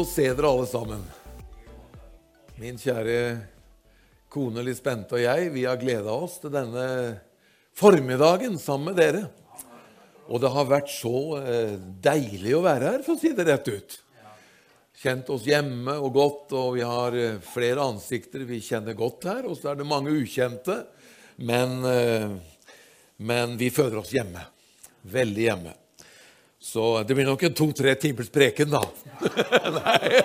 Å se dere alle sammen. Min kjære kone Liss Bente og jeg, vi har gleda oss til denne formiddagen sammen med dere. Og det har vært så eh, deilig å være her, for å si det rett ut. Kjent oss hjemme og godt, og vi har eh, flere ansikter vi kjenner godt her. Og så er det mange ukjente, men, eh, men vi føler oss hjemme. Veldig hjemme. Så det blir nok en to-tre timers preken, da. nei.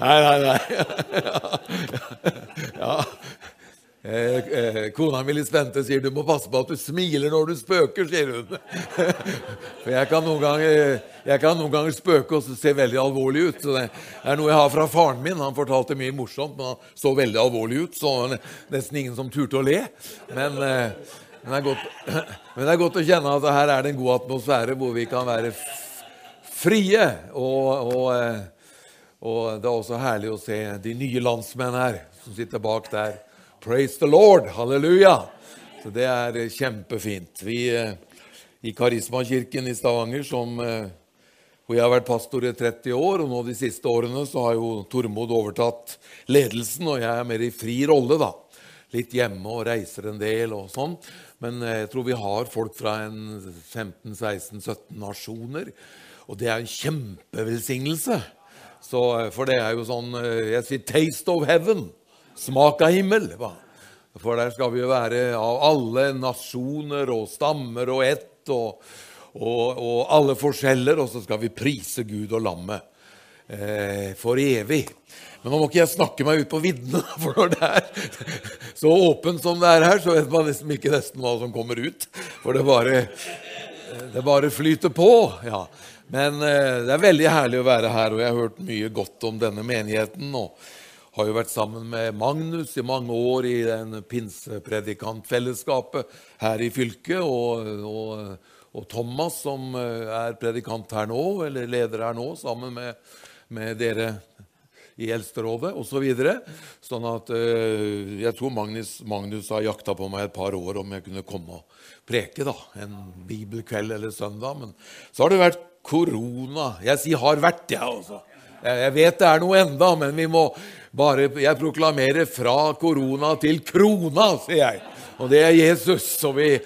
nei, nei, nei. ja. Eh, eh, kona mi litt spente sier du må passe på at du smiler når du spøker, sier hun. For jeg kan, ganger, jeg kan noen ganger spøke og se veldig alvorlig ut. Så det er noe jeg har fra faren min. Han fortalte mye morsomt, men han så veldig alvorlig ut. Så nesten ingen som turte å le. Men eh, men det, er godt, men det er godt å kjenne at her er det en god atmosfære hvor vi kan være frie. Og, og, eh, og, det er også herlig å se de nye landsmenn her som sitter bak der. Praise the Lord! Halleluja! Så det er kjempefint. Vi eh, i Karismakirken i Stavanger, som, eh, hvor jeg har vært pastor i 30 år, og nå de siste årene så har jo Tormod overtatt ledelsen, og jeg er mer i fri rolle, da. Litt hjemme og reiser en del og sånn. Men eh, jeg tror vi har folk fra 15-16-17 nasjoner. Og det er en kjempevelsignelse. Så, eh, for det er jo sånn eh, Jeg sier 'taste of heaven'. Smak av himmel. For der skal vi jo være av alle nasjoner og stammer og ett og, og, og alle forskjeller, og så skal vi prise Gud og lammet eh, for evig. Men nå må ikke jeg snakke meg ut på viddene, for når det er så åpent som det er her, så vet man nesten ikke nesten hva som kommer ut. For det bare, det bare flyter på. ja. Men eh, det er veldig herlig å være her, og jeg har hørt mye godt om denne menigheten. og har jo vært sammen med Magnus i mange år i den pinsepredikantfellesskapet her i fylket. Og, og, og, Thomas, som eh, er predikant her nå, eller leder her nå, sammen med, med dere i Eldsterådet osv. Så videre. sånn at uh, jeg tror Magnus, Magnus har jakta på meg et par år om jeg kunne komme og preke da, en bibelkveld eller søndag. Men så har det vært korona. Jeg sier 'har vært', jeg, ja, altså. Jeg vet det er noe enda, men vi må bare Jeg proklamerer fra korona til krona, sier jeg. Og det er Jesus. Så vi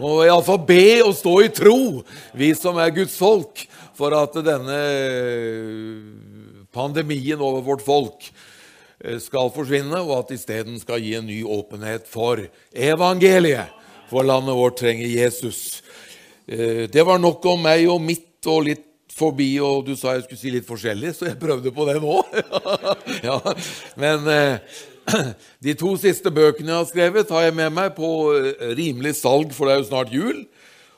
må iallfall be og stå i tro, vi som er Guds folk, for at denne pandemien over vårt folk eh, skal forsvinne, og at isteden skal gi en ny åpenhet for evangeliet. For landet vårt trenger Jesus. Eh, det var nok om meg og mitt og litt forbi, og du sa jeg skulle si litt forskjellig, så jeg prøvde på det nå. ja, men eh, de to siste bøkene jeg har skrevet, har jeg med meg på rimelig salg, for det er jo snart jul.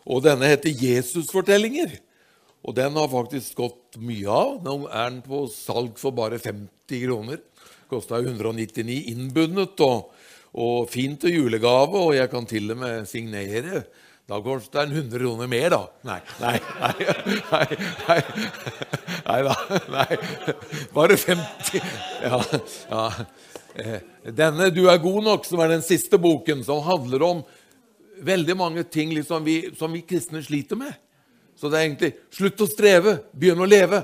Og denne heter Jesusfortellinger. Og den har faktisk gått mye av. Nå er den på salg for bare 50 kroner. Kosta 199 innbundet og, og, fint til julegave, og jeg kan til og med signere. Da koster den 100 kroner mer, da. Nei, nei, nei, nei, nei, nei. Nei. Bare 50. Ja, ja. Eh, denne 'Du er god nok', som er den siste boken, som handler om veldig mange ting liksom vi, som vi kristne sliter med. Så det er egentlig slutt å streve, begynn å leve.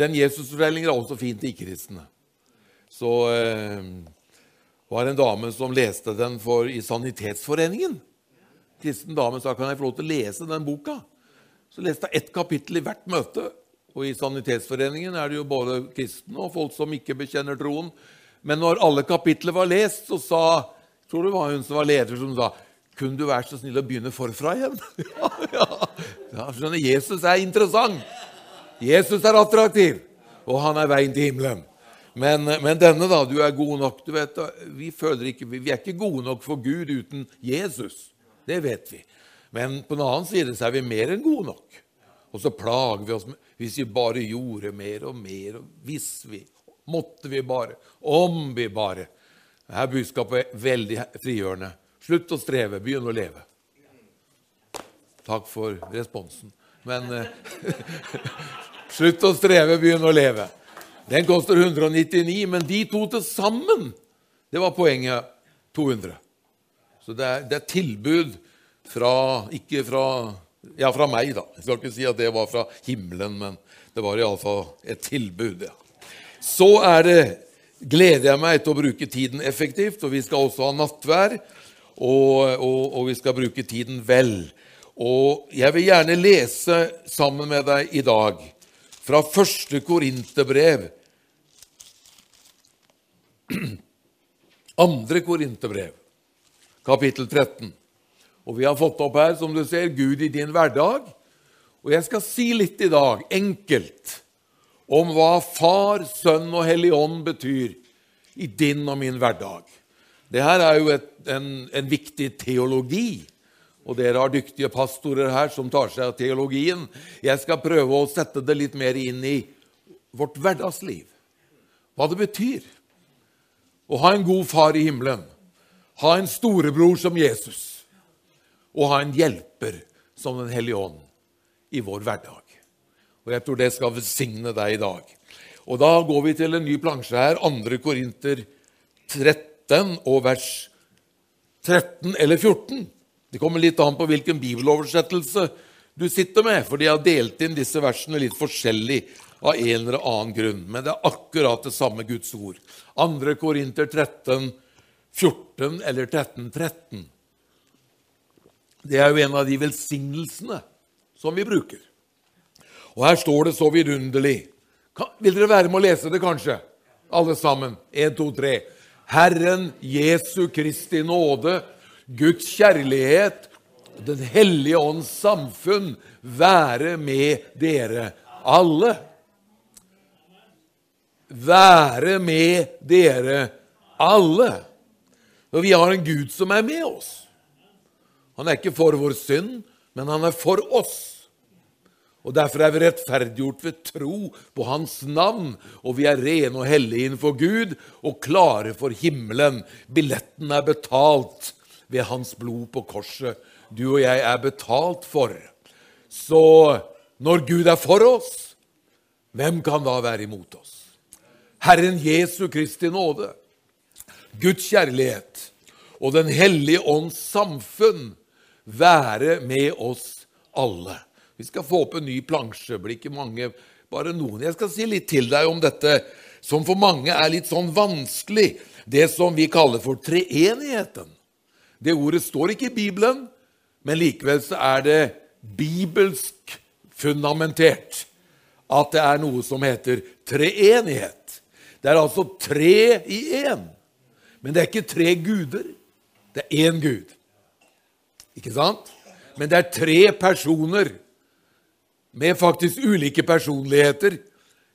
Den Jesusfortellingen er også fint til ikke-kristne. Så eh, var det en dame som leste den for, i Sanitetsforeningen. Kristen dame sa kan jeg få lov til å lese den boka. Så leste jeg ett kapittel i hvert møte. Og i Sanitetsforeningen er det jo både kristne og folk som ikke bekjenner troen. Men når alle kapitler var lest, så sa tror det var hun som var leder, som sa kunne du være så snill å begynne forfra igjen? ja, ja. Ja, skjønner, Jesus er interessant. Jesus er attraktiv, og han er veien til himmelen. Men, men, denne, da. Du er god nok. Du vet, vi, ikke, vi er ikke gode nok for Gud uten Jesus. Det vet vi. Men på den annen side så er vi mer enn gode nok. Og så plager vi oss hvis vi bare gjorde mer og mer. og Hvis vi Måtte vi bare. Om vi bare. Budskapet er veldig frigjørende. Slutt å streve, begynn å leve. Takk for responsen. Men eh, slutt å streve, begynn å leve. Den koster 199, men de to til sammen, det var poenget 200. Så det er, det er tilbud fra, ikke fra Ja, fra meg, da. Jeg skal ikke si at det var fra himmelen, men det var iallfall et tilbud. Ja. Så er det, gleder jeg meg til å bruke tiden effektivt, og vi skal også ha nattvær. Og, og, og vi skal bruke tiden vel. Og jeg vil gjerne lese sammen med deg i dag fra første Korinterbrev. Andre Korinterbrev, kapittel 13. Og vi har fått opp her, som du ser, Gud i din hverdag. Og jeg skal si litt i dag, enkelt, om hva Far, Sønn og Hellig Ånd betyr i din og min hverdag. Det her er jo et, en, en, viktig teologi, og dere har dyktige pastorer her som tar seg av teologien. Jeg skal prøve å sette det litt mer inn i vårt hverdagsliv. Hva det betyr å ha en god far i himmelen, ha en storebror som Jesus og ha en hjelper som Den hellige ånd i vår hverdag. Og Jeg tror det skal velsigne deg i dag. Og Da går vi til en ny plansje her, 2. Korinter 13 og vers 13 eller 14. Det kommer litt an på hvilken bibeloversettelse du sitter med, for de har delt inn disse versene litt forskjellig av en eller annen grunn. Men det er akkurat det samme Guds ord. 2. Korinter 13, 14 eller 13, 13. Det er jo en av de velsignelsene som vi bruker. Og her står det så vidunderlig. Vil dere være med å lese det, kanskje? Alle sammen. Én, to, tre. Herren Jesu Kristi nåde, Guds kjærlighet, Den hellige ånds samfunn være med dere alle. Være med dere alle. Og vi har en Gud som er med oss. Han er ikke for vår synd, men han er for oss. Og Derfor er vi rettferdiggjort ved tro på Hans navn, og vi er rene og hellige innenfor Gud og klare for himmelen. Billetten er betalt ved Hans blod på korset. Du og jeg er betalt for. Så når Gud er for oss, hvem kan da være imot oss? Herren Jesu Kristi nåde, Guds kjærlighet og Den hellige ånds samfunn være med oss alle. Vi skal få opp en ny plansje. blir ikke mange, bare noen. Jeg skal si litt til deg om dette som for mange er litt sånn vanskelig. Det som vi kaller for treenigheten. Det ordet står ikke i Bibelen, men likevel så er det bibelsk fundamentert at det er noe som heter treenighet. Det er altså tre i én. Men det er ikke tre guder. Det er én Gud. Ikke sant? Men det er tre personer med faktisk ulike personligheter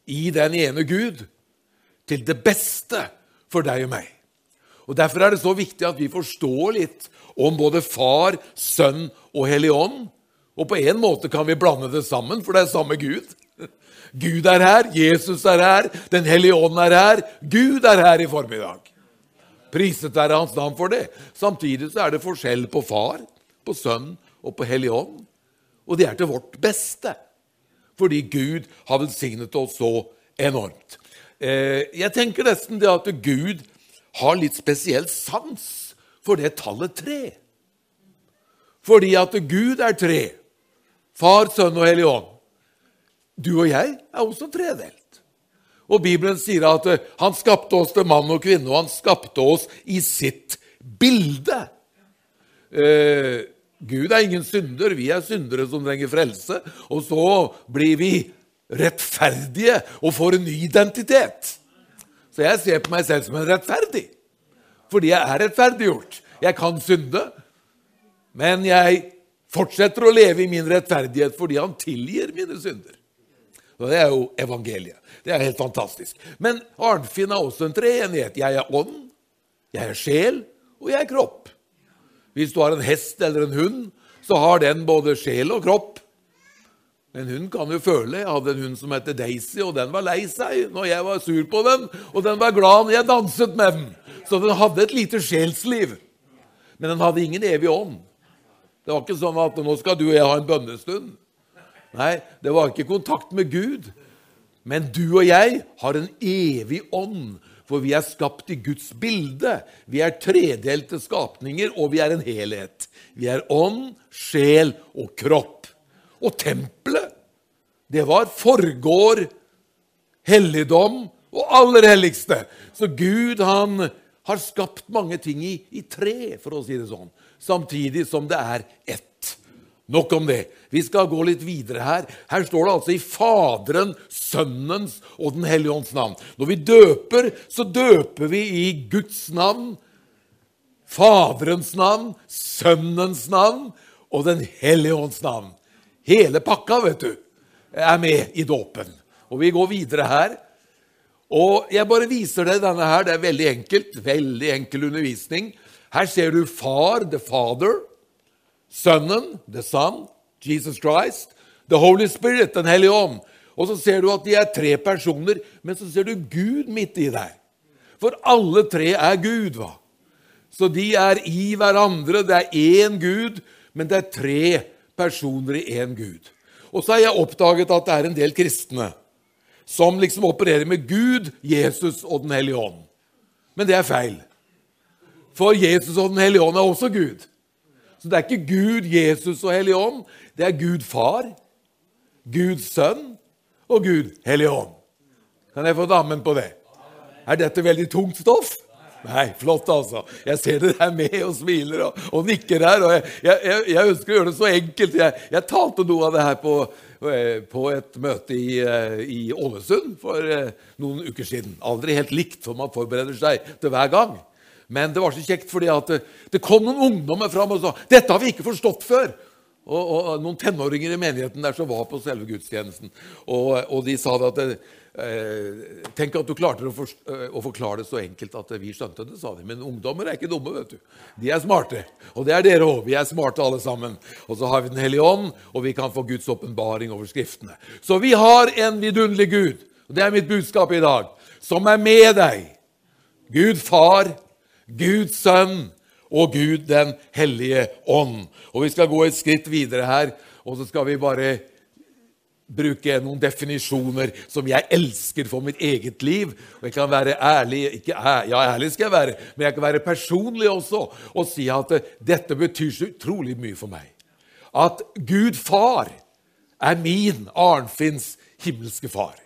i den ene Gud, til det beste for deg og meg. Og Derfor er det så viktig at vi forstår litt om både Far, Sønn og Hellig Ånd. Og på en måte kan vi blande det sammen, for det er samme Gud. Gud er her, Jesus er her, Den hellige ånd er her. Gud er her i formiddag. Priset være Hans navn for det. Samtidig så er det forskjell på Far, på Sønn og på Hellig Ånd. Og det er til vårt beste, fordi Gud har velsignet oss så enormt. Eh, jeg tenker nesten det at Gud har litt spesiell sans for det tallet tre. Fordi at Gud er tre. Far, Sønn og Hellig Ånd. Du og jeg er også tredelt. Og Bibelen sier at han skapte oss til mann og kvinne, og han skapte oss i sitt bilde. Eh, Gud er ingen synder, vi er syndere som trenger frelse. Og så blir vi rettferdige og får en ny identitet. Så jeg ser på meg selv som en rettferdig, fordi jeg er rettferdiggjort. Jeg kan synde, men jeg fortsetter å leve i min rettferdighet fordi han tilgir mine synder. Og Det er jo evangeliet. Det er helt fantastisk. Men Arnfinn har også en treenighet. Jeg er ånd, jeg er sjel, og jeg er kropp. Hvis du har en hest eller en hund, så har den både sjel og kropp. En hund kan jo føle. Jeg hadde en hund som het Daisy, og den var lei seg når jeg var sur på den, og den var glad når jeg danset med den. Så den hadde et lite sjelsliv. Men den hadde ingen evig ånd. Det var ikke sånn at 'nå skal du og jeg ha en bønnestund'. Nei, det var ikke kontakt med Gud. Men du og jeg har en evig ånd for vi er skapt i Guds bilde. Vi er tredelte skapninger, og vi er en helhet. Vi er ånd, sjel og kropp. Og tempelet, det var forgård, helligdom og aller helligste. Så Gud han har skapt mange ting i, i tre, for å si det sånn, samtidig som det er ett. Nok om det. Vi skal gå litt videre her. Her står det altså i Faderen, Sønnens og Den hellige ånds navn. Når vi døper, så døper vi i Guds navn, Faderens navn, Sønnens navn og Den hellige ånds navn. Hele pakka, vet du, er med i dåpen. Og vi går videre her. Og jeg bare viser deg denne her. Det er veldig enkelt. Veldig enkel undervisning. Her ser du far, the father. Sønnen, the Son, Jesus Christ, The Holy Spirit, Den hellige ånd. Og så ser du at de er tre personer, men så ser du Gud midt i der. For alle tre er Gud, hva? Så de er i hverandre. Det er én Gud, men det er tre personer i én Gud. Og så har jeg oppdaget at det er en del kristne som liksom opererer med Gud, Jesus og Den hellige ånd. Men det er feil. For Jesus og Den hellige ånd er også Gud. Så det er ikke Gud, Jesus og Hellig Ånd. Det er Gud Far, Gud Sønn og Gud Hellig Ånd. Kan jeg få dammen på det? Er dette veldig tungt stoff? Nei, flott, altså. Jeg ser dere er med og smiler og, og nikker her. og jeg, jeg, jeg, ønsker å gjøre det så enkelt. Jeg, jeg talte noe av det her på, eh, på et møte i, eh, i, Ålesund for eh, noen uker siden. Aldri helt likt, for man forbereder seg til hver gang. Men det var så kjekt fordi det, det kom noen ungdommer fram og sa dette har vi ikke forstått før. Og, og, noen tenåringer i menigheten der som var på selve gudstjenesten. Og, og de sa det at eh, Tenk at du klarte å, for, eh, å, forklare det så enkelt at vi skjønte det, sa de. Men ungdommer er ikke dumme, vet du. De er smarte. Og det er dere òg. Vi er smarte alle sammen. Og så har vi Den hellige ånd, og vi kan få Guds åpenbaring over Skriftene. Så vi har en vidunderlig Gud. Og det er mitt budskap i dag. Som er med deg. Gud Far Guds sønn og Gud den hellige ånd. Og Vi skal gå et skritt videre her, og så skal vi bare bruke noen definisjoner som jeg elsker for mitt eget liv. Og jeg kan være ærlig ikke Ja, ærlig skal jeg være, men jeg kan være personlig også og si at dette betyr så utrolig mye for meg. At Gud far er min, Arnfinns, himmelske far.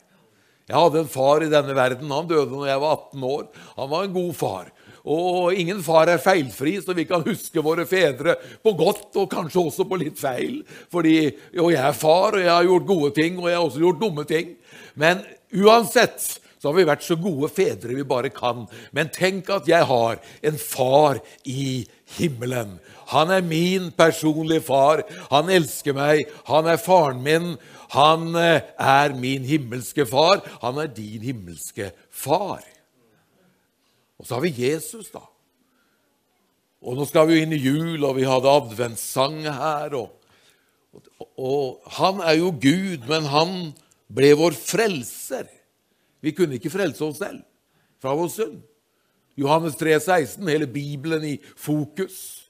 Jeg hadde en far i denne verden. Han døde når jeg var 18 år. Han var en god far. Og ingen far er feilfri, så vi kan huske våre fedre på godt og kanskje også på litt feil. Fordi, jo, jeg er far, og jeg har gjort gode ting, og jeg har også gjort dumme ting. Men uansett så har vi vært så gode fedre vi bare kan. Men tenk at jeg har en far i himmelen. Han er min personlige far. Han elsker meg. Han er faren min. Han eh, er min himmelske far. Han er din himmelske far. Og så har vi Jesus, da. Og nå skal vi jo inn i jul, og vi hadde adventssang her. Og, og, og, han er jo Gud, men han ble vår frelser. Vi kunne ikke frelse oss selv fra vår synd. Johannes 3, 16, hele Bibelen i fokus.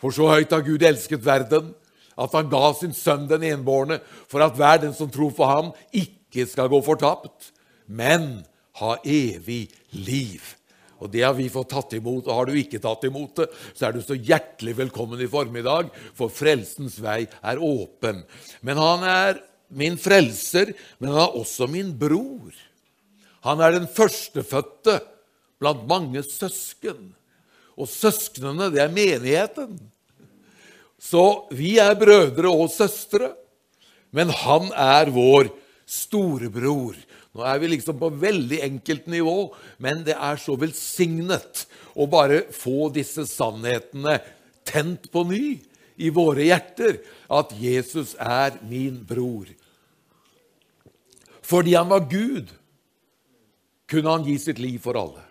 For så høyt har Gud elsket verden, at han ga sin sønn den enbårne, for at hver den som tror på ham, ikke skal gå fortapt, men ha evig liv. Og Det har vi fått tatt imot. og Har du ikke tatt imot det, så er du så hjertelig velkommen i formiddag, for frelsens vei er åpen. Men han er min frelser, men han er også min bror. Han er den førstefødte blant mange søsken. Og søsknene, det er menigheten. Så vi er brødre og søstre, men han er vår storebror. Nå er vi liksom på veldig enkelt nivå, men det er så velsignet å bare få disse sannhetene tent på ny i våre hjerter, at Jesus er min bror. Fordi han var Gud, kunne han gi sitt liv for alle.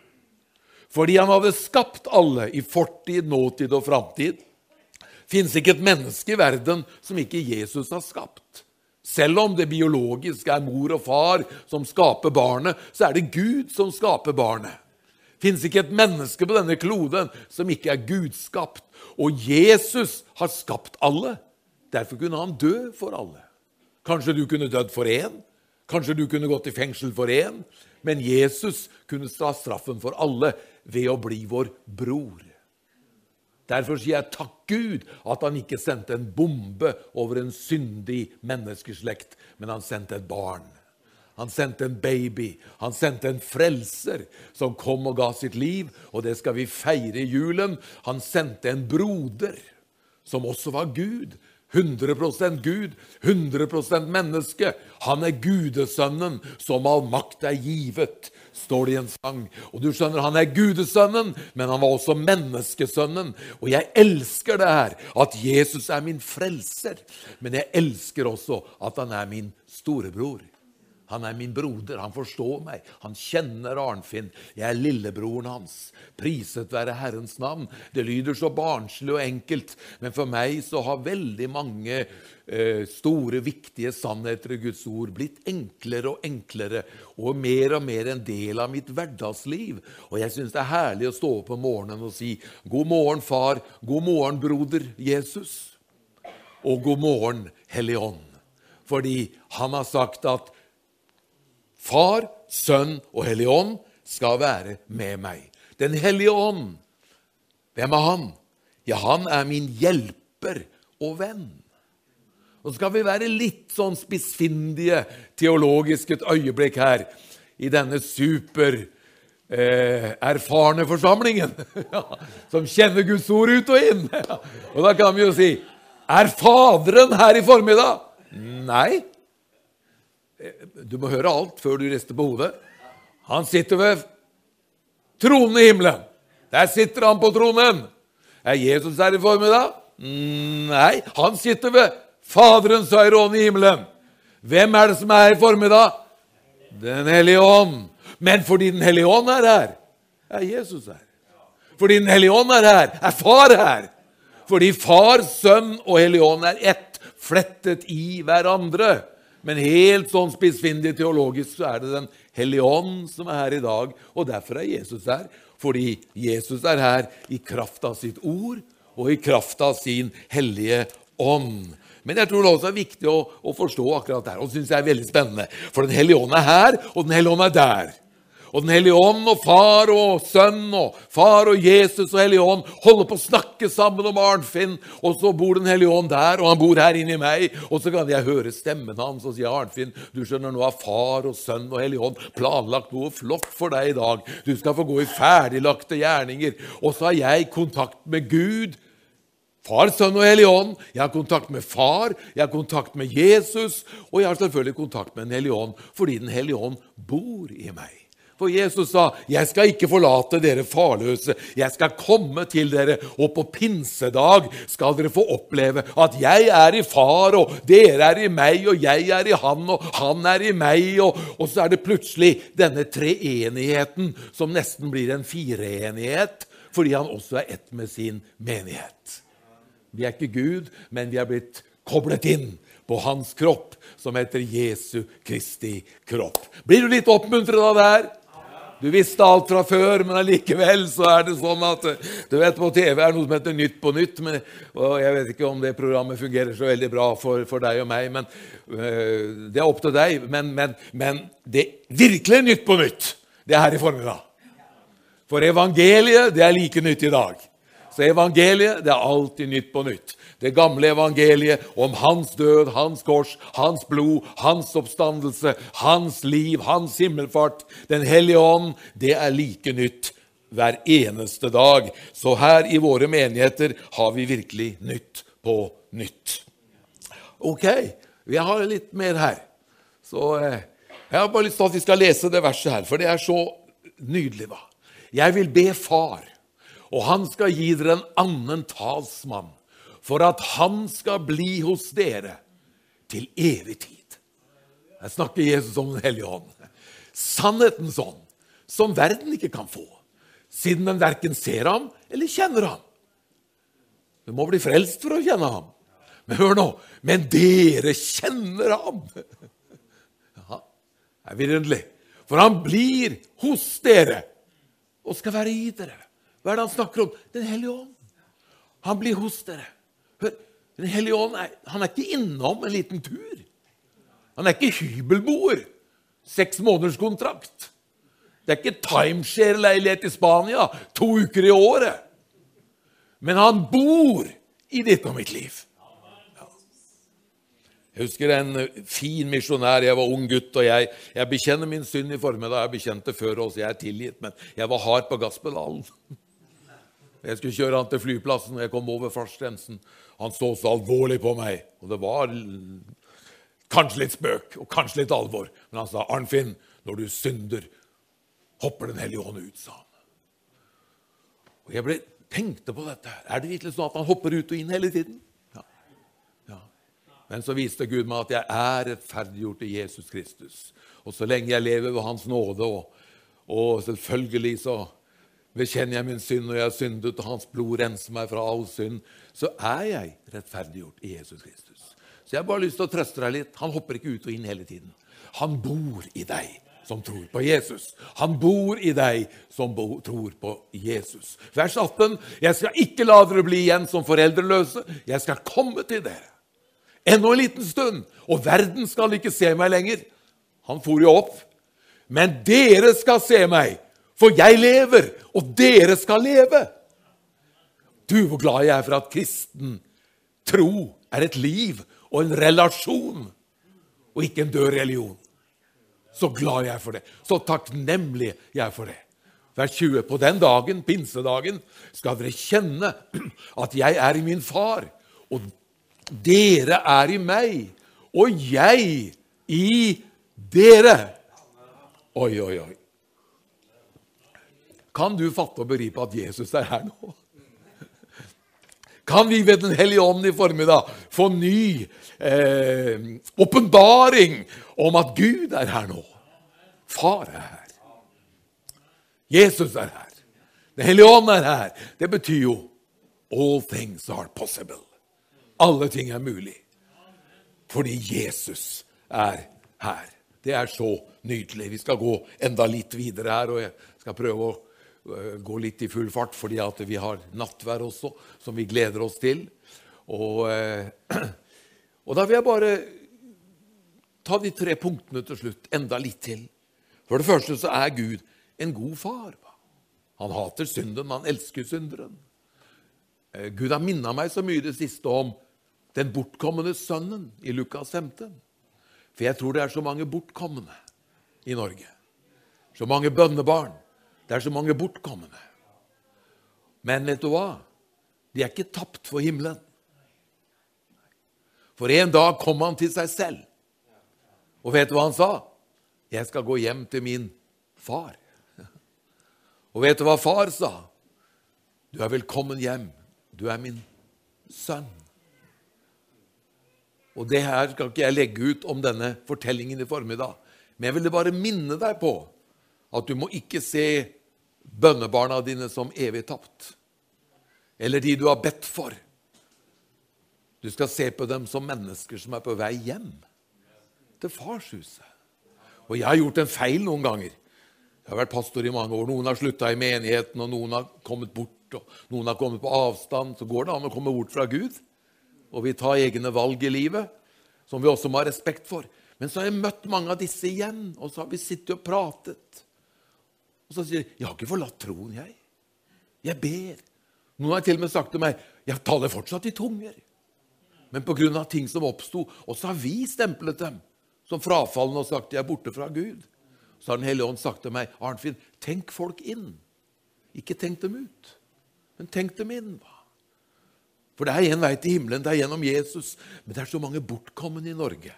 Fordi han hadde skapt alle i fortid, nåtid og framtid, fins ikke et menneske i verden som ikke Jesus har skapt. Selv om det biologiske er mor og far som skaper barnet, så er det Gud som skaper barnet. Det fins ikke et menneske på denne kloden som ikke er gudskapt. Og Jesus har skapt alle. Derfor kunne han dø for alle. Kanskje du kunne dødd for én, kanskje du kunne gått i fengsel for én, men Jesus kunne ta straffen for alle ved å bli vår bror. Derfor sier jeg takk Gud at han ikke sendte en bombe over en syndig menneskeslekt, men han sendte et barn. Han sendte en baby, han sendte en frelser som kom og ga sitt liv, og det skal vi feire i julen. Han sendte en broder som også var Gud. 100% Gud, 100% menneske. Han er gudesønnen som all makt er givet, står det i en sang. Og du skjønner, Han er gudesønnen, men han var også menneskesønnen. Og jeg elsker det her, at Jesus er min frelser. Men jeg elsker også at han er min storebror. Han er min broder, han forstår meg, han kjenner Arnfinn. Jeg er lillebroren hans. Priset være Herrens navn. Det lyder så barnslig og enkelt, men for meg så har veldig mange eh, store, viktige sannheter i Guds ord blitt enklere og enklere og mer og mer en del av mitt hverdagsliv. Og jeg syns det er herlig å stå opp om morgenen og si God morgen, far. God morgen, broder Jesus. Og god morgen, Hellige Ånd. Fordi han har sagt at Far, Sønn og Hellig Ånd skal være med meg. Den hellige ånd, hvem er han? Ja, han er min hjelper og venn. Så skal vi være litt sånn spissfindige teologisk et øyeblikk her i denne super eh, erfarne forsamlingen, som kjenner Guds ord ut og inn. og da kan vi jo si Er Faderen her i formiddag? Nei. Du må høre alt før du rister på hodet. Han sitter ved tronen i himmelen. Der sitter han på tronen. Er Jesus her i formiddag? Nei, han sitter ved Faderens høyre ånd i himmelen. Hvem er det som er her i formiddag? Den hellige ånd. Men fordi Den hellige ånd er her, er Jesus her. Fordi Den hellige ånd er her, er Far her. Fordi Far, Sønn og Hellig ånd er ett, flettet i hverandre. Men helt sånn spissfindig teologisk så er det Den hellige ånd som er her i dag. Og derfor er Jesus her. Fordi Jesus er her i kraft av sitt ord og i kraft av sin hellige ånd. Men jeg tror det også er viktig å, å forstå akkurat det her. Og det syns jeg er veldig spennende. For Den hellige ånd er her, og Den hellige ånd er der. Og Den hellige ånd og far og sønn og far og Jesus og Hellige ånd holder på å snakke sammen om Arnfinn, og så bor Den hellige ånd der, og han bor her inni meg, og så kan jeg høre stemmen hans og si Arnfinn, du skjønner, nå har far og sønn og Hellige ånd planlagt noe flott for deg i dag. Du skal få gå i ferdiglagte gjerninger. Og så har jeg kontakt med Gud. Far, Sønn og Hellig Ånd. Jeg har kontakt med Far, jeg har kontakt med Jesus, og jeg har selvfølgelig kontakt med Den hellige ånd fordi Den hellige ånd bor i meg. For Jesus sa, 'Jeg skal ikke forlate dere farløse. Jeg skal komme til dere, og på pinsedag skal dere få oppleve at jeg er i Far, og dere er i meg, og jeg er i Han, og Han er i meg.' Og, og så er det plutselig denne treenigheten som nesten blir en fireenighet, fordi Han også er ett med sin menighet. Vi er ikke Gud, men vi er blitt koblet inn på hans kropp, som heter Jesu Kristi kropp. Blir du litt oppmuntret av det her? Du visste alt fra før, men allikevel så er det sånn at Du vet, på TV er det noe som heter Nytt på nytt. Men, og Jeg vet ikke om det programmet fungerer så veldig bra for, for deg og meg. men øh, Det er opp til deg. Men, men, men det virkelig Nytt på nytt, det er her i formiddag. For evangeliet, det er like nytt i dag. Så evangeliet, det er alltid Nytt på nytt det gamle evangeliet om hans død, hans kors, hans blod, hans oppstandelse, hans liv, hans himmelfart, Den hellige ånd, det er like nytt hver eneste dag. Så her i våre menigheter har vi virkelig nytt på nytt. Ok, vi har litt mer her. Så eh, jeg har bare lyst til at vi skal lese det verset her, for det er så nydelig. hva? Jeg vil be Far, og han skal gi dere en annen talsmann for at han skal bli hos dere til evig tid. Her snakker Jesus om Den hellige ånd. Sannhetens ånd, som verden ikke kan få, siden den verken ser ham eller kjenner ham. Du må bli frelst for å kjenne ham. Men hør nå Men dere kjenner ham! Ja, det er vidunderlig. For han blir hos dere og skal være i dere. Hva er det han snakker om? Den hellige ånd. Han blir hos dere. Den hellige ånd er, han er ikke innom en liten tur. Han er ikke hybelboer. Seks måneders kontrakt. Det er ikke timeshare-leilighet i Spania to uker i året. Men han bor i ditt og mitt liv. Jeg husker en fin misjonær. Jeg var ung gutt, og jeg, jeg bekjenner min synd i formiddag. Jeg bekjente før også, jeg er tilgitt, men jeg var hard på gasspedalen. Jeg skulle kjøre han til flyplassen, og jeg kom over fartsgrensen. Han så så alvorlig på meg, og det var kanskje litt spøk og kanskje litt alvor. Men han sa, 'Arnfinn, når du synder, hopper Den hellige ånd ut', sa han. Og Jeg ble, tenkte på dette. Er det virkelig sånn at han hopper ut og inn hele tiden? Ja. Men så viste Gud meg at jeg er rettferdiggjort i Jesus Kristus. Og så lenge jeg lever ved Hans nåde, og, og selvfølgelig så bekjenner jeg min synd, og jeg har syndet, og Hans blod renser meg fra all synd, så er jeg rettferdiggjort i Jesus Kristus. Så jeg har bare lyst til å trøste deg litt. Han hopper ikke ut og inn hele tiden. Han bor i deg som tror på Jesus. Han bor i deg som tror på Jesus. Vers 18.: Jeg skal ikke la dere bli igjen som foreldreløse. Jeg skal komme til dere. Ennå en liten stund, og verden skal ikke se meg lenger. Han for jo opp. Men dere skal se meg, for jeg lever, og dere skal leve. Du, hvor glad jeg er for at kristen tro er et liv og en relasjon, og ikke en død religion. Så glad jeg er for det. Så takknemlig jeg er for det. Vers 20. På den dagen, pinsedagen, skal dere kjenne at jeg er i min far, og dere er i meg, og jeg i dere. Oi, oi, oi. Kan du fatte og begripe at Jesus er her nå? Kan vi ved Den hellige ånd i formiddag få ny åpenbaring eh, om at Gud er her nå? Far er her. Jesus er her. Den hellige ånd er her. Det betyr jo All things are possible. Alle ting er mulig fordi Jesus er her. Det er så nydelig. Vi skal gå enda litt videre her, og jeg skal prøve å øh, gå litt i full fart fordi at vi har nattvær også, som vi gleder oss til. Og, øh, og da vil jeg bare ta de tre punktene til slutt, enda litt til. For det første så er Gud en god far. Han hater synden, men han elsker synderen. Eh, Gud har minna meg så mye det siste om den bortkomne sønnen i Lukas 15. For jeg tror det er så mange bortkomne i Norge. Så mange bønnebarn. Det er så mange bortkomne. Men vet du hva? De er ikke tapt for himmelen. For en dag kom han til seg selv. Og vet du hva han sa? Jeg skal gå hjem til min far. Og vet du hva far sa? Du er velkommen hjem. Du er min sønn. Og det her skal ikke jeg legge ut om denne fortellingen i formiddag. Men jeg ville bare minne deg på at du må ikke se bønnebarna dine som evig tapt. Eller de du har bedt for. Du skal se på dem som mennesker som er på vei hjem til farshuset. Og jeg har gjort en feil noen ganger. Jeg har vært pastor i mange år. Noen har slutta i menigheten, og noen har kommet bort, og noen har kommet på avstand. Så går det an å komme bort fra Gud og vi tar egne valg i livet, som vi også må ha respekt for. Men så har jeg møtt mange av disse igjen, og så har vi sittet og pratet. Og så sier de 'Jeg har ikke forlatt troen, jeg. Jeg ber.' Noen har til og med sagt til meg 'Jeg taler fortsatt i tunger'. Men pga. ting som oppsto, og så har vi stemplet dem som frafallende og sagt de er borte fra Gud. Så har Den hellige ånd sagt til meg, 'Arnfinn, tenk folk inn.' Ikke tenk dem ut, men tenk dem inn. hva? For det er én vei til himmelen, det er gjennom Jesus. Men det er så mange bortkomne i Norge.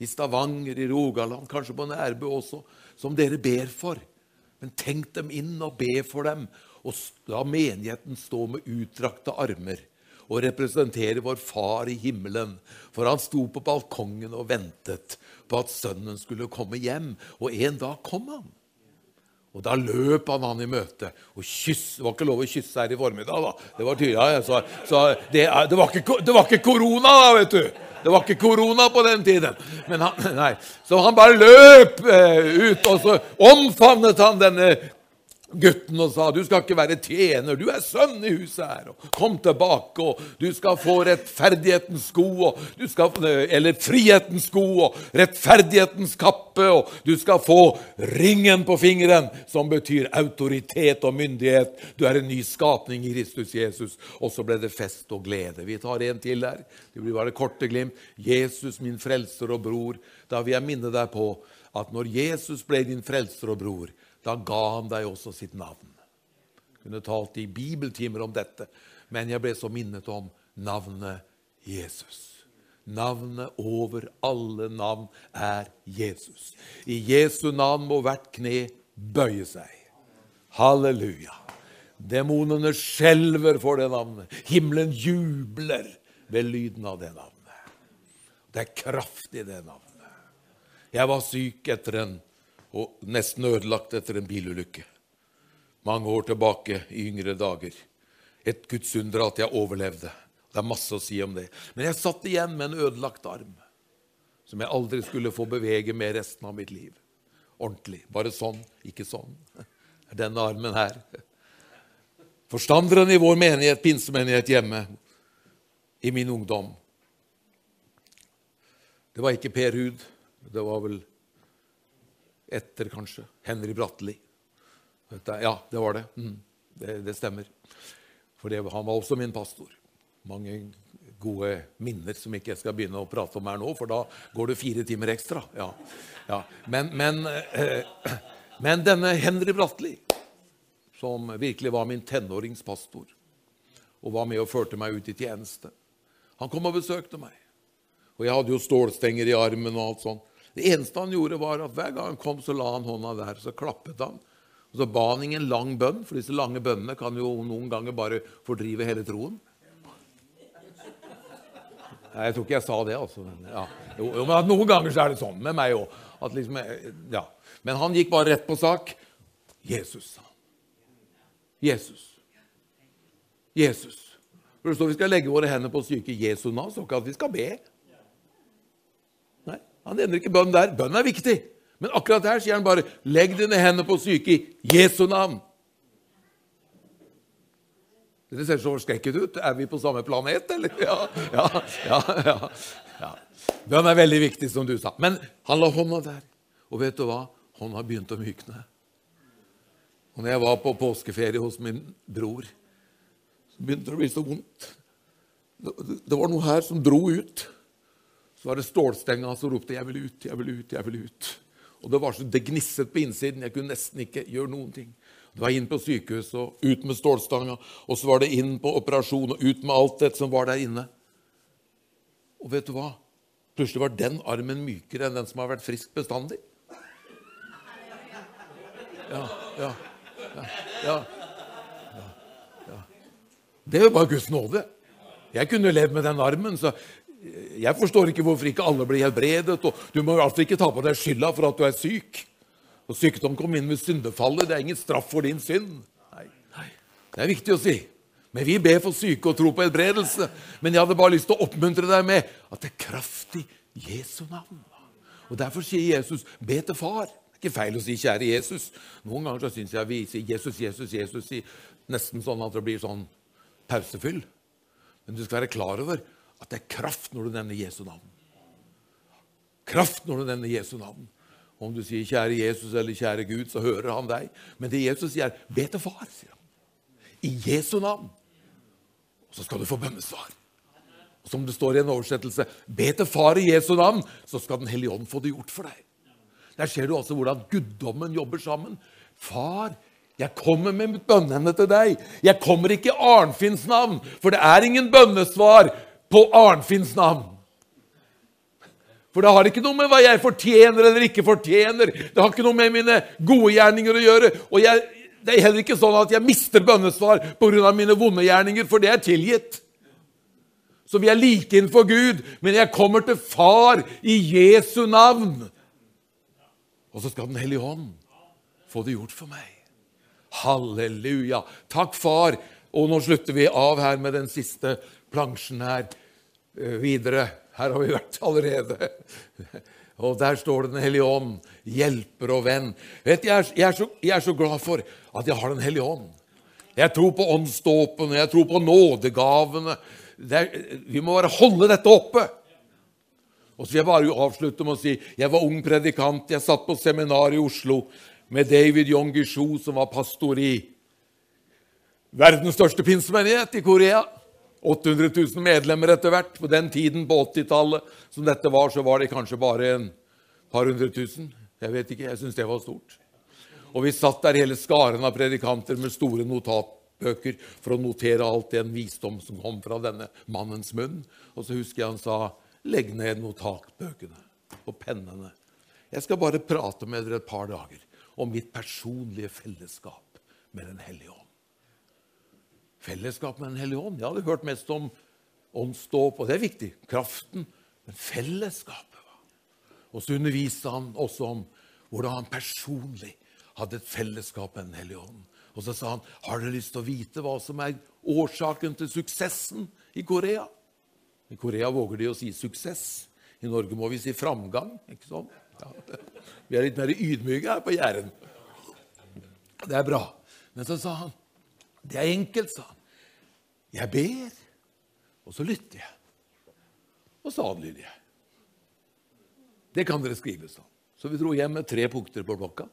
I Stavanger, i Rogaland, kanskje på Nærbø også, som dere ber for. Men tenk dem inn og be for dem, og la menigheten stå med utdrakte armer og representere vår Far i himmelen. For han sto på balkongen og ventet på at sønnen skulle komme hjem, og en dag kom han. Og Da løp han han i møte og kyss, Det var ikke lov å kysse her i formiddag. da. Det var tydelig, ja, så, så det, det, var ikke, det, var ikke, korona, da, vet du. Det var ikke korona på den tiden. Han. Så han bare løp eh, ut, og så omfavnet han denne gutten og sa du skal ikke være tjener, du er sønn i huset her. og Kom tilbake, og du skal få rettferdighetens sko, og du skal, eller frihetens sko og rettferdighetens kappe, og du skal få ringen på fingeren, som betyr autoritet og myndighet. Du er en ny skapning i Kristus Jesus. Og så ble det fest og glede. Vi tar en til der. Det blir bare korte glimt. Jesus, min frelser og bror. Da vil jeg minne deg på at når Jesus ble din frelser og bror, da ga han deg også sitt navn. Jeg kunne talt i bibeltimer om dette, men jeg ble så minnet om navnet Jesus. Navnet over alle navn er Jesus. I Jesu navn må hvert kne bøye seg. Halleluja. Demonene skjelver for det navnet. Himmelen jubler ved lyden av det navnet. Det er kraft i det navnet. Jeg var syk etter en og nesten ødelagt etter en bilulykke. Mange år tilbake i yngre dager. Et gudsunder at jeg overlevde. Det er masse å si om det. Men jeg satt igjen med en ødelagt arm som jeg aldri skulle få bevege med resten av mitt liv. Ordentlig. Bare sånn, ikke sånn. Denne armen her. Forstanderen i vår menighet, pinsemenighet hjemme i min ungdom Det var ikke Per Ruud. Det var vel etter, kanskje. Henry Bratteli. Ja, det var det. Mm, det, det, stemmer. For det, han var også min pastor. Mange gode minner som ikke jeg skal begynne å prate om her nå, for da går det fire timer ekstra. Ja, ja. Men, men, eh, men, denne Henry Bratteli, som virkelig var min tenåringspastor, og var med og førte meg ut i tjeneste, han kom og besøkte meg. Og jeg hadde jo stålstenger i armen og alt sånt. Det eneste han gjorde, var at hver gang han kom, så la han hånda der, så klappet han. Og så ba han ingen lang bønn, for disse lange bønnene kan jo noen ganger bare fordrive hele troen. Nei, jeg tror ikke jeg sa det, altså. Ja. Jo, men Noen ganger så er det sånn med meg òg. Liksom, ja. Men han gikk bare rett på sak. Jesus, sa han. Jesus. Jesus. For det står vi skal legge våre hender på syke Jesu navn, så ikke at vi skal be. Han nevner ikke bønn der. Bønn er viktig. Men akkurat her sier han bare 'legg dine hender på syke i Jesu navn'. Det ser så forskrekket ut. Er vi på samme planet, eller? Ja, ja, ja, ja. Bønn er veldig viktig, som du sa. Men han la hånda der. Og vet du hva? Hånda begynte å mykne. Og når jeg var på påskeferie hos min bror, så begynte det å bli så vondt. Det var noe her som dro ut. Så var det stålstenga som ropte 'Jeg vil ut, jeg vil ut, jeg vil ut'. Og Det var så det gnisset på innsiden. Jeg kunne nesten ikke gjøre noen ting. Det var inn på sykehuset og ut med stålstanga. Og så var det inn på operasjon og ut med alt det som var der inne. Og vet du hva? Plutselig var den armen mykere enn den som har vært frisk bestandig. Ja, ja, ja, ja. ja. Det bare Guds nåde. Jeg kunne levd med den armen, så jeg forstår ikke hvorfor ikke alle blir helbredet. og Du må altså ikke ta på deg skylda for at du er syk. Og Sykdom kom inn med syndefallet. Det er ingen straff for din synd. Nei, nei. Det er viktig å si. Men vi ber for syke og tro på helbredelse. Men jeg hadde bare lyst til å oppmuntre deg med at det er kraft i Jesu navn. Og Derfor sier Jesus, be til far. Det er ikke feil å si 'kjære Jesus'. Noen ganger så syns jeg vi sier 'Jesus, Jesus, Jesus' nesten sånn at det blir sånn pausefyll. Men du skal være klar over at det er kraft når du nevner Jesu navn. Kraft når du nevner Jesu navn. Om du sier 'Kjære Jesus' eller 'Kjære Gud', så hører han deg. Men det Jesus sier, 'Be til Far', sier han. I Jesu navn. Og så skal du få bønnesvar. Og som det står i en oversettelse, 'Be til Far i Jesu navn', så skal Den hellige ånd få det gjort for deg. Der ser du altså hvordan guddommen jobber sammen. Far, jeg kommer med mitt bønneemne til deg. Jeg kommer ikke i Arnfinns navn, for det er ingen bønnesvar på Arnfinns navn. For det har ikke noe med hva jeg fortjener eller ikke fortjener. Det har ikke noe med mine gode gjerninger å gjøre. Og jeg, det er heller ikke sånn at jeg mister bønnesvar pga. mine vonde gjerninger, for det er tilgitt. Så vi er like innenfor Gud, men jeg kommer til Far i Jesu navn. Og så skal Den hellige ånd få det gjort for meg. Halleluja. Takk, Far. Og nå slutter vi av her med den siste plansjen her. Eh, videre. Her har vi vært allerede. Og der står det Den hellige ånd, hjelper og venn. Vet, jeg, er, jeg, er så, jeg er så glad for at jeg har Den hellige ånd. Jeg tror på åndsdåpen, jeg tror på nådegavene. Er, vi må bare holde dette oppe. Og så vil jeg bare avslutte med å si jeg var ung predikant. Jeg satt på seminar i Oslo med David Yong Gishu, som var pastor i verdens største pinsemenighet i Korea. 800 000 medlemmer etter hvert. På den tiden, på 80-tallet, som dette var, så var det kanskje bare en par hundre tusen. Jeg vet ikke, jeg syns det var stort. Og vi satt der hele skaren av predikanter med store notatbøker for å notere alt den visdom som kom fra denne mannens munn. Og så husker jeg han sa, 'Legg ned notatbøkene og pennene'. Jeg skal bare prate med dere et par dager om mitt personlige fellesskap med Den hellige ånd. Fellesskap med Den hellige ånd. Jeg hadde hørt mest om åndsdåp, og det er viktig. Kraften. Men fellesskapet. Og så underviste han også om hvordan han personlig hadde et fellesskap med Den hellige ånd. Og så sa han, 'Har dere lyst til å vite hva som er årsaken til suksessen i Korea?' I Korea våger de å si 'suksess'. I Norge må vi si 'framgang'. ikke sånn? Ja. Vi er litt mer ydmyke her på Jæren. Det er bra. Men så sa han det er enkelt, sa han. Jeg ber, og så lytter jeg. Og så adlyder jeg. Det kan dere skrive sånn. Så vi dro hjem med tre punkter på blokka.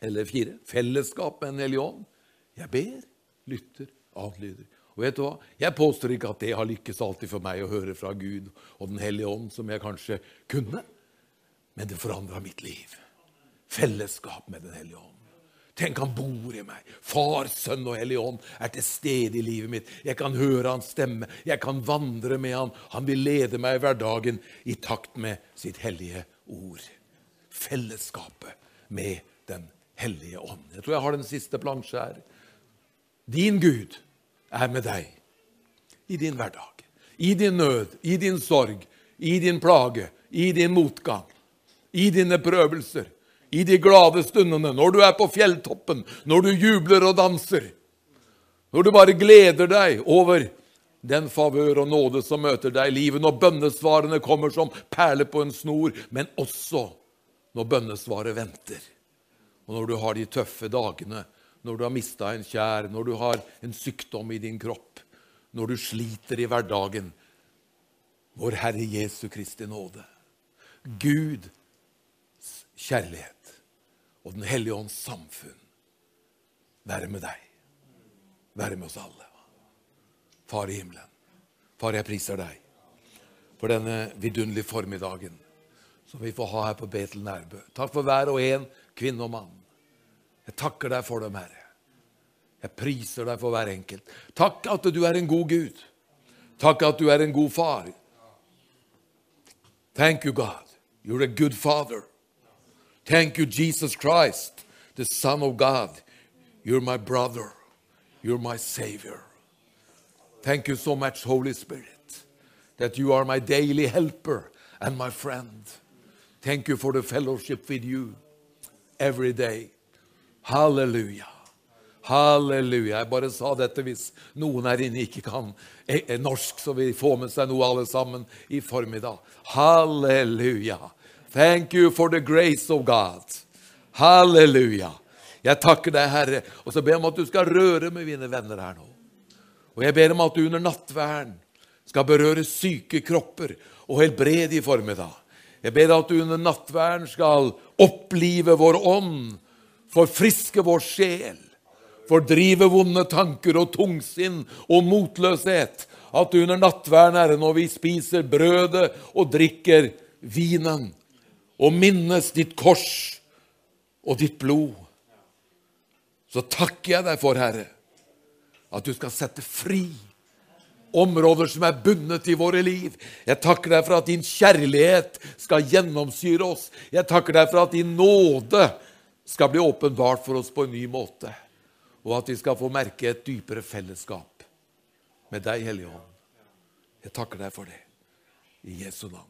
Eller fire. Fellesskap med en ånd. Jeg ber, lytter, adlyder. Og vet du hva? Jeg påstår ikke at det har lykkes alltid for meg å høre fra Gud og Den hellige ånd, som jeg kanskje kunne. Men det forandra mitt liv. Fellesskap med Den hellige ånd. Tenk, han bor i meg. Far, Sønn og Hellig Ånd er til stede i livet mitt. Jeg kan høre hans stemme. Jeg kan vandre med han. Han vil lede meg i hverdagen i takt med sitt hellige ord. Fellesskapet med Den hellige ånd. Jeg tror jeg har den siste plansje her. Din Gud er med deg i din hverdag, i din nød, i din sorg, i din plage, i din motgang, i dine prøvelser i de glade stundene, når du er på fjelltoppen, når du jubler og danser, når du bare gleder deg over den favør og nåde som møter deg i livet, når bønnesvarene kommer som perler på en snor, men også når bønnesvaret venter. Og når du har de tøffe dagene, når du har mista en kjær, når du har en sykdom i din kropp, når du sliter i hverdagen. Vår Herre Jesu Kristi nåde. Guds kjærlighet og Den hellige ånds samfunn være med deg, være med oss alle. Far i himmelen, far, jeg priser deg for denne vidunderlige formiddagen som vi får ha her på Betel Nærbø. Takk for hver og en, kvinne og mann. Jeg takker deg for dem, Herre. Jeg priser deg for hver enkelt. Takk at du er en god Gud. Takk at du er en god far. Thank you, God. You're a good father. Thank you, Jesus Christ, the Son of God. You're my brother. You're my Savior. Thank you so much, Holy Spirit, that you are my daily helper and my friend. Thank you for the fellowship with you every day. Halleluja. Halleluja. Jeg bare sa dette hvis noen her inne ikke kan norsk, så vi får med seg noe alle sammen i formiddag. Halleluja. Thank you for the grace of God. Halleluja. Jeg takker deg, Herre, og så ber jeg om at du skal røre med mine venner her nå. Og jeg ber om at du under nattverden skal berøre syke kropper og helbrede i formiddag. Jeg ber at du under nattverden skal opplive vår ånd, forfriske vår sjel, fordrive vonde tanker og tungsinn og motløshet. At du under nattverden, Herre, når vi spiser brødet og drikker vinen, og minnes ditt kors og ditt blod, så takker jeg deg for, Herre, at du skal sette fri områder som er bundet i våre liv. Jeg takker deg for at din kjærlighet skal gjennomsyre oss. Jeg takker deg for at din nåde skal bli åpenbart for oss på en ny måte, og at vi skal få merke et dypere fellesskap med deg, Hellige Ånd. Jeg takker deg for det. I Jesu navn.